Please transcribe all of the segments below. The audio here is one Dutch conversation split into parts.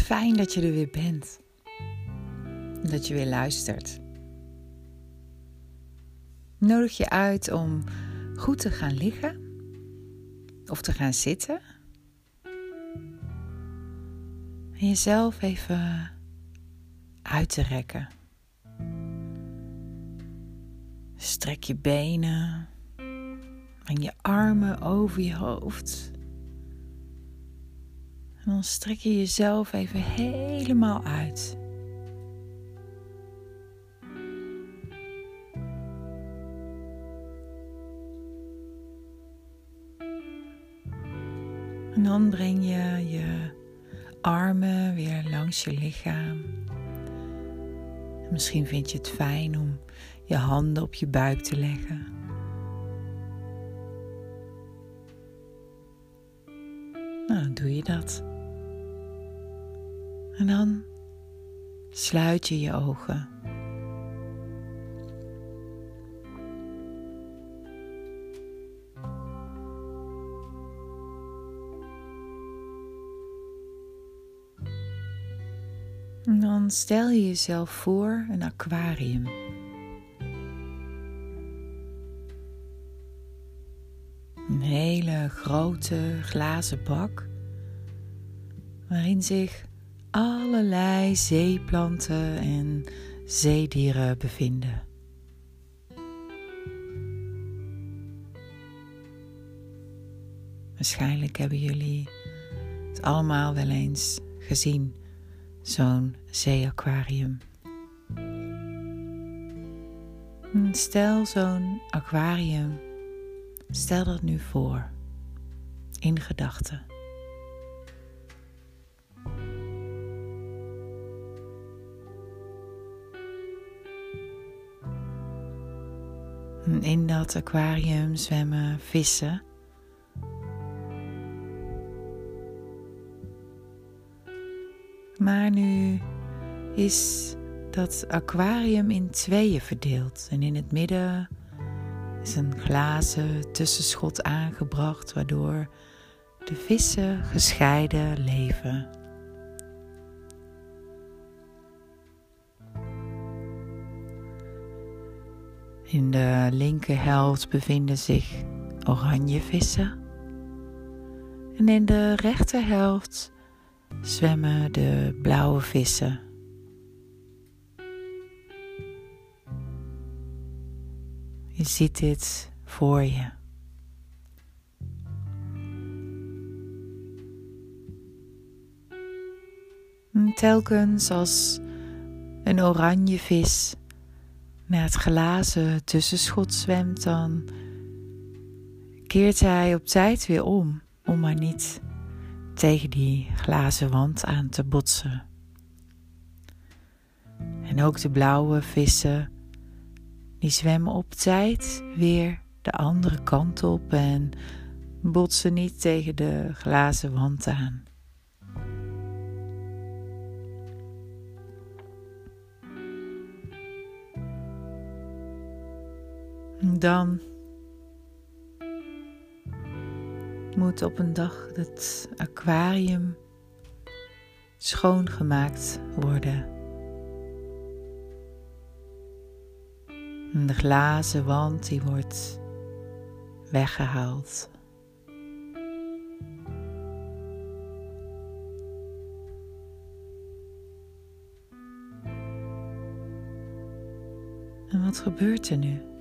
Fijn dat je er weer bent. Dat je weer luistert. Nodig je uit om goed te gaan liggen of te gaan zitten. En jezelf even uit te rekken. Strek je benen en je armen over je hoofd. En dan strek je jezelf even helemaal uit. En dan breng je je armen weer langs je lichaam. misschien vind je het fijn om je handen op je buik te leggen. Nou, doe je dat. En dan sluit je je ogen. En dan stel je jezelf voor een aquarium. Een hele grote glazen bak waarin zich allerlei zeeplanten en zeedieren bevinden. Waarschijnlijk hebben jullie het allemaal wel eens gezien, zo'n zeeaquarium. Stel zo'n aquarium, stel dat nu voor in gedachten. In dat aquarium zwemmen vissen. Maar nu is dat aquarium in tweeën verdeeld. En in het midden is een glazen tussenschot aangebracht, waardoor de vissen gescheiden leven. In de linkerhelft bevinden zich oranje vissen. En in de rechterhelft zwemmen de blauwe vissen. Je ziet dit voor je. telkens als een oranje vis naar het glazen tussenschot zwemt, dan keert hij op tijd weer om, om maar niet tegen die glazen wand aan te botsen. En ook de blauwe vissen, die zwemmen op tijd weer de andere kant op en botsen niet tegen de glazen wand aan. Dan moet op een dag het aquarium schoongemaakt worden. de glazen wand die wordt weggehaald. En wat gebeurt er nu?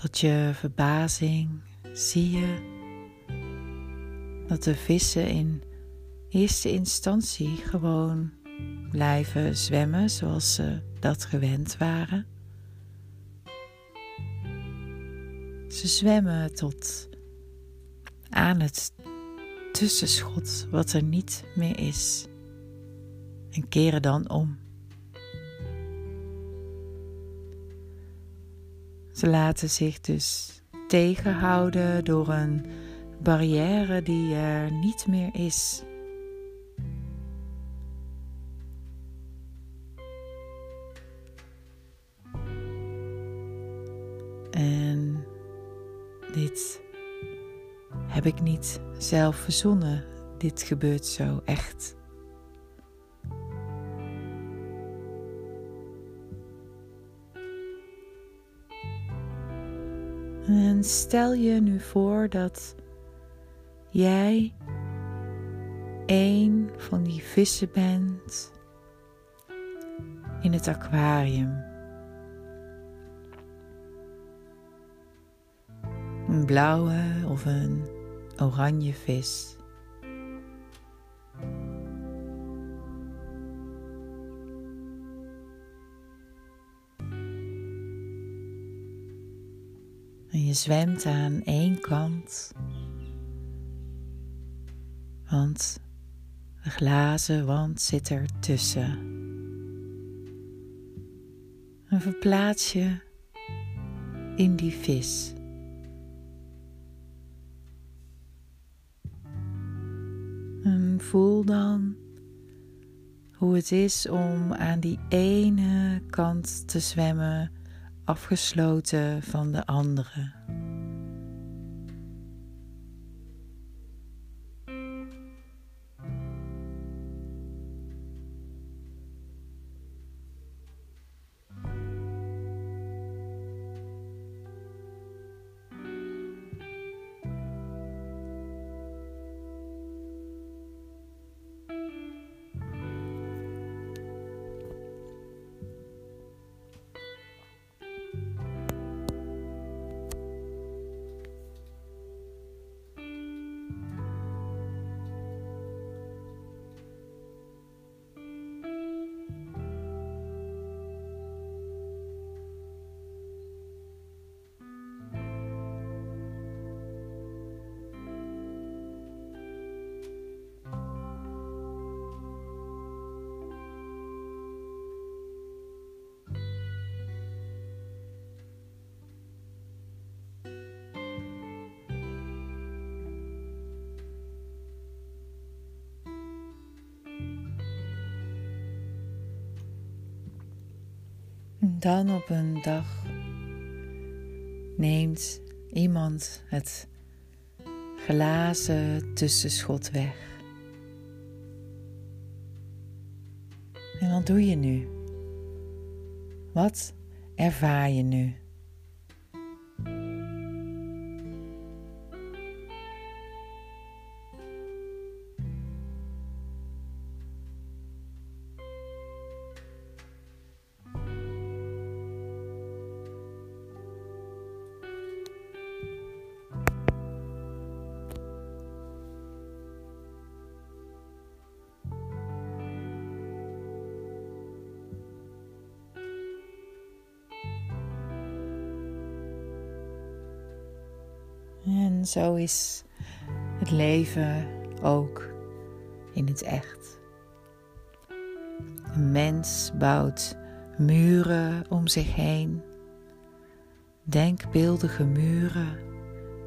Tot je verbazing zie je dat de vissen in eerste instantie gewoon blijven zwemmen zoals ze dat gewend waren. Ze zwemmen tot aan het tussenschot wat er niet meer is en keren dan om. Ze laten zich dus tegenhouden door een barrière die er niet meer is. En dit heb ik niet zelf verzonnen. Dit gebeurt zo echt. En stel je nu voor dat jij een van die vissen bent in het aquarium. Een blauwe of een oranje vis. Je zwemt aan één kant, want de glazen wand zit er tussen. En verplaats je in die vis. En voel dan hoe het is om aan die ene kant te zwemmen, afgesloten van de andere. Dan op een dag neemt iemand het glazen tussenschot weg. En wat doe je nu? Wat ervaar je nu? En zo is het leven ook in het echt. Een mens bouwt muren om zich heen, denkbeeldige muren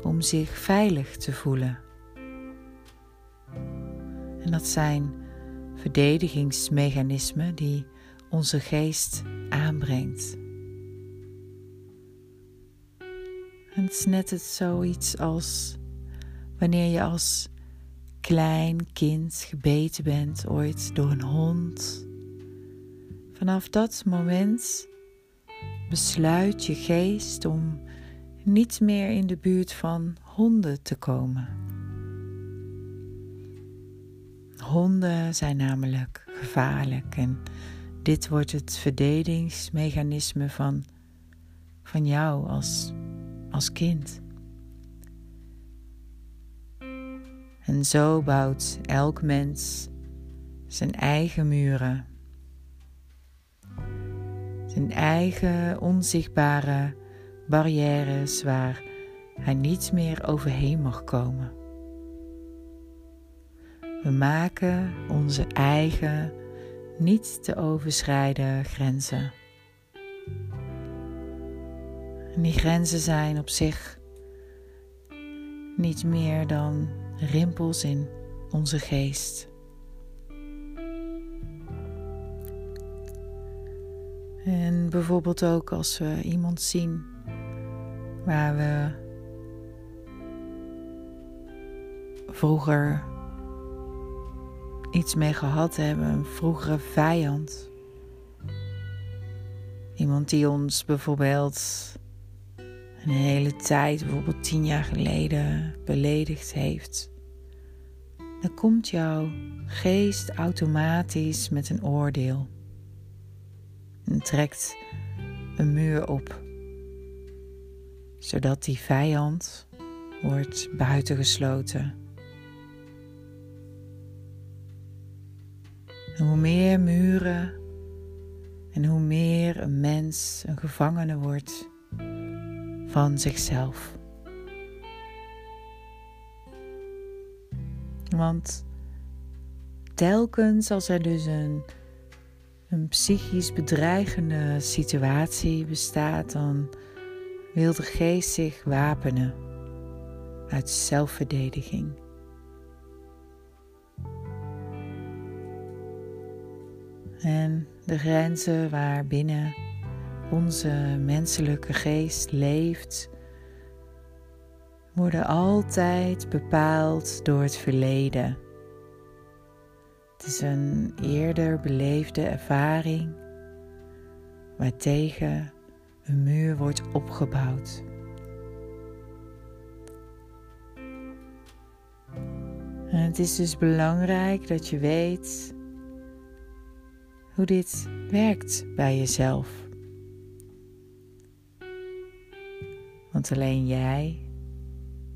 om zich veilig te voelen. En dat zijn verdedigingsmechanismen die onze geest aanbrengt. En het is net het zoiets als wanneer je als klein kind gebeten bent ooit door een hond. Vanaf dat moment besluit je geest om niet meer in de buurt van honden te komen. Honden zijn namelijk gevaarlijk en dit wordt het verdedigingsmechanisme van, van jou als als kind. En zo bouwt elk mens zijn eigen muren, zijn eigen onzichtbare barrières waar hij niet meer overheen mag komen. We maken onze eigen niet te overschrijden grenzen. En die grenzen zijn op zich niet meer dan rimpels in onze geest. En bijvoorbeeld ook als we iemand zien waar we vroeger iets mee gehad hebben, een vroegere vijand. Iemand die ons bijvoorbeeld een hele tijd, bijvoorbeeld tien jaar geleden, beledigd heeft. Dan komt jouw geest automatisch met een oordeel. En trekt een muur op, zodat die vijand wordt buitengesloten. En hoe meer muren en hoe meer een mens een gevangene wordt van zichzelf. Want telkens als er dus een, een psychisch bedreigende situatie bestaat, dan wil de geest zich wapenen uit zelfverdediging. En de grenzen waarbinnen onze menselijke geest leeft, worden altijd bepaald door het verleden. Het is een eerder beleefde ervaring waartegen een muur wordt opgebouwd. En het is dus belangrijk dat je weet hoe dit werkt bij jezelf. Want alleen jij,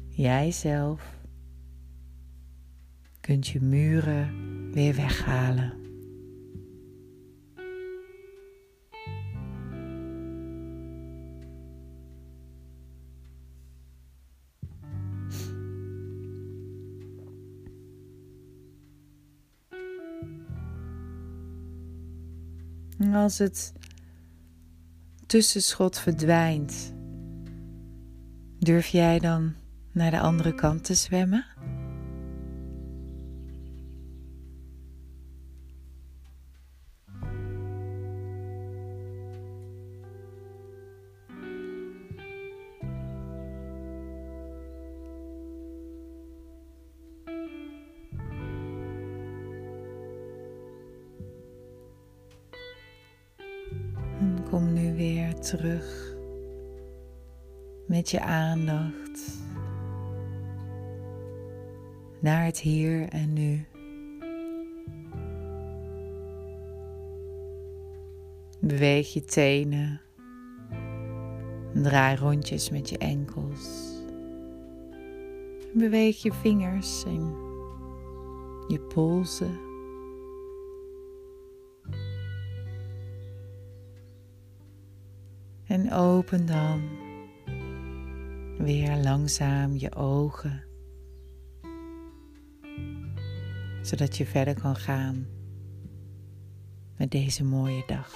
jijzelf, kunt je muren weer weghalen. En als het tussenschot verdwijnt, durf jij dan naar de andere kant te zwemmen? kom nu weer terug met je aandacht naar het hier en nu. Beweeg je tenen. Draai rondjes met je enkels. Beweeg je vingers en je polsen. En open dan weer langzaam je ogen, zodat je verder kan gaan met deze mooie dag.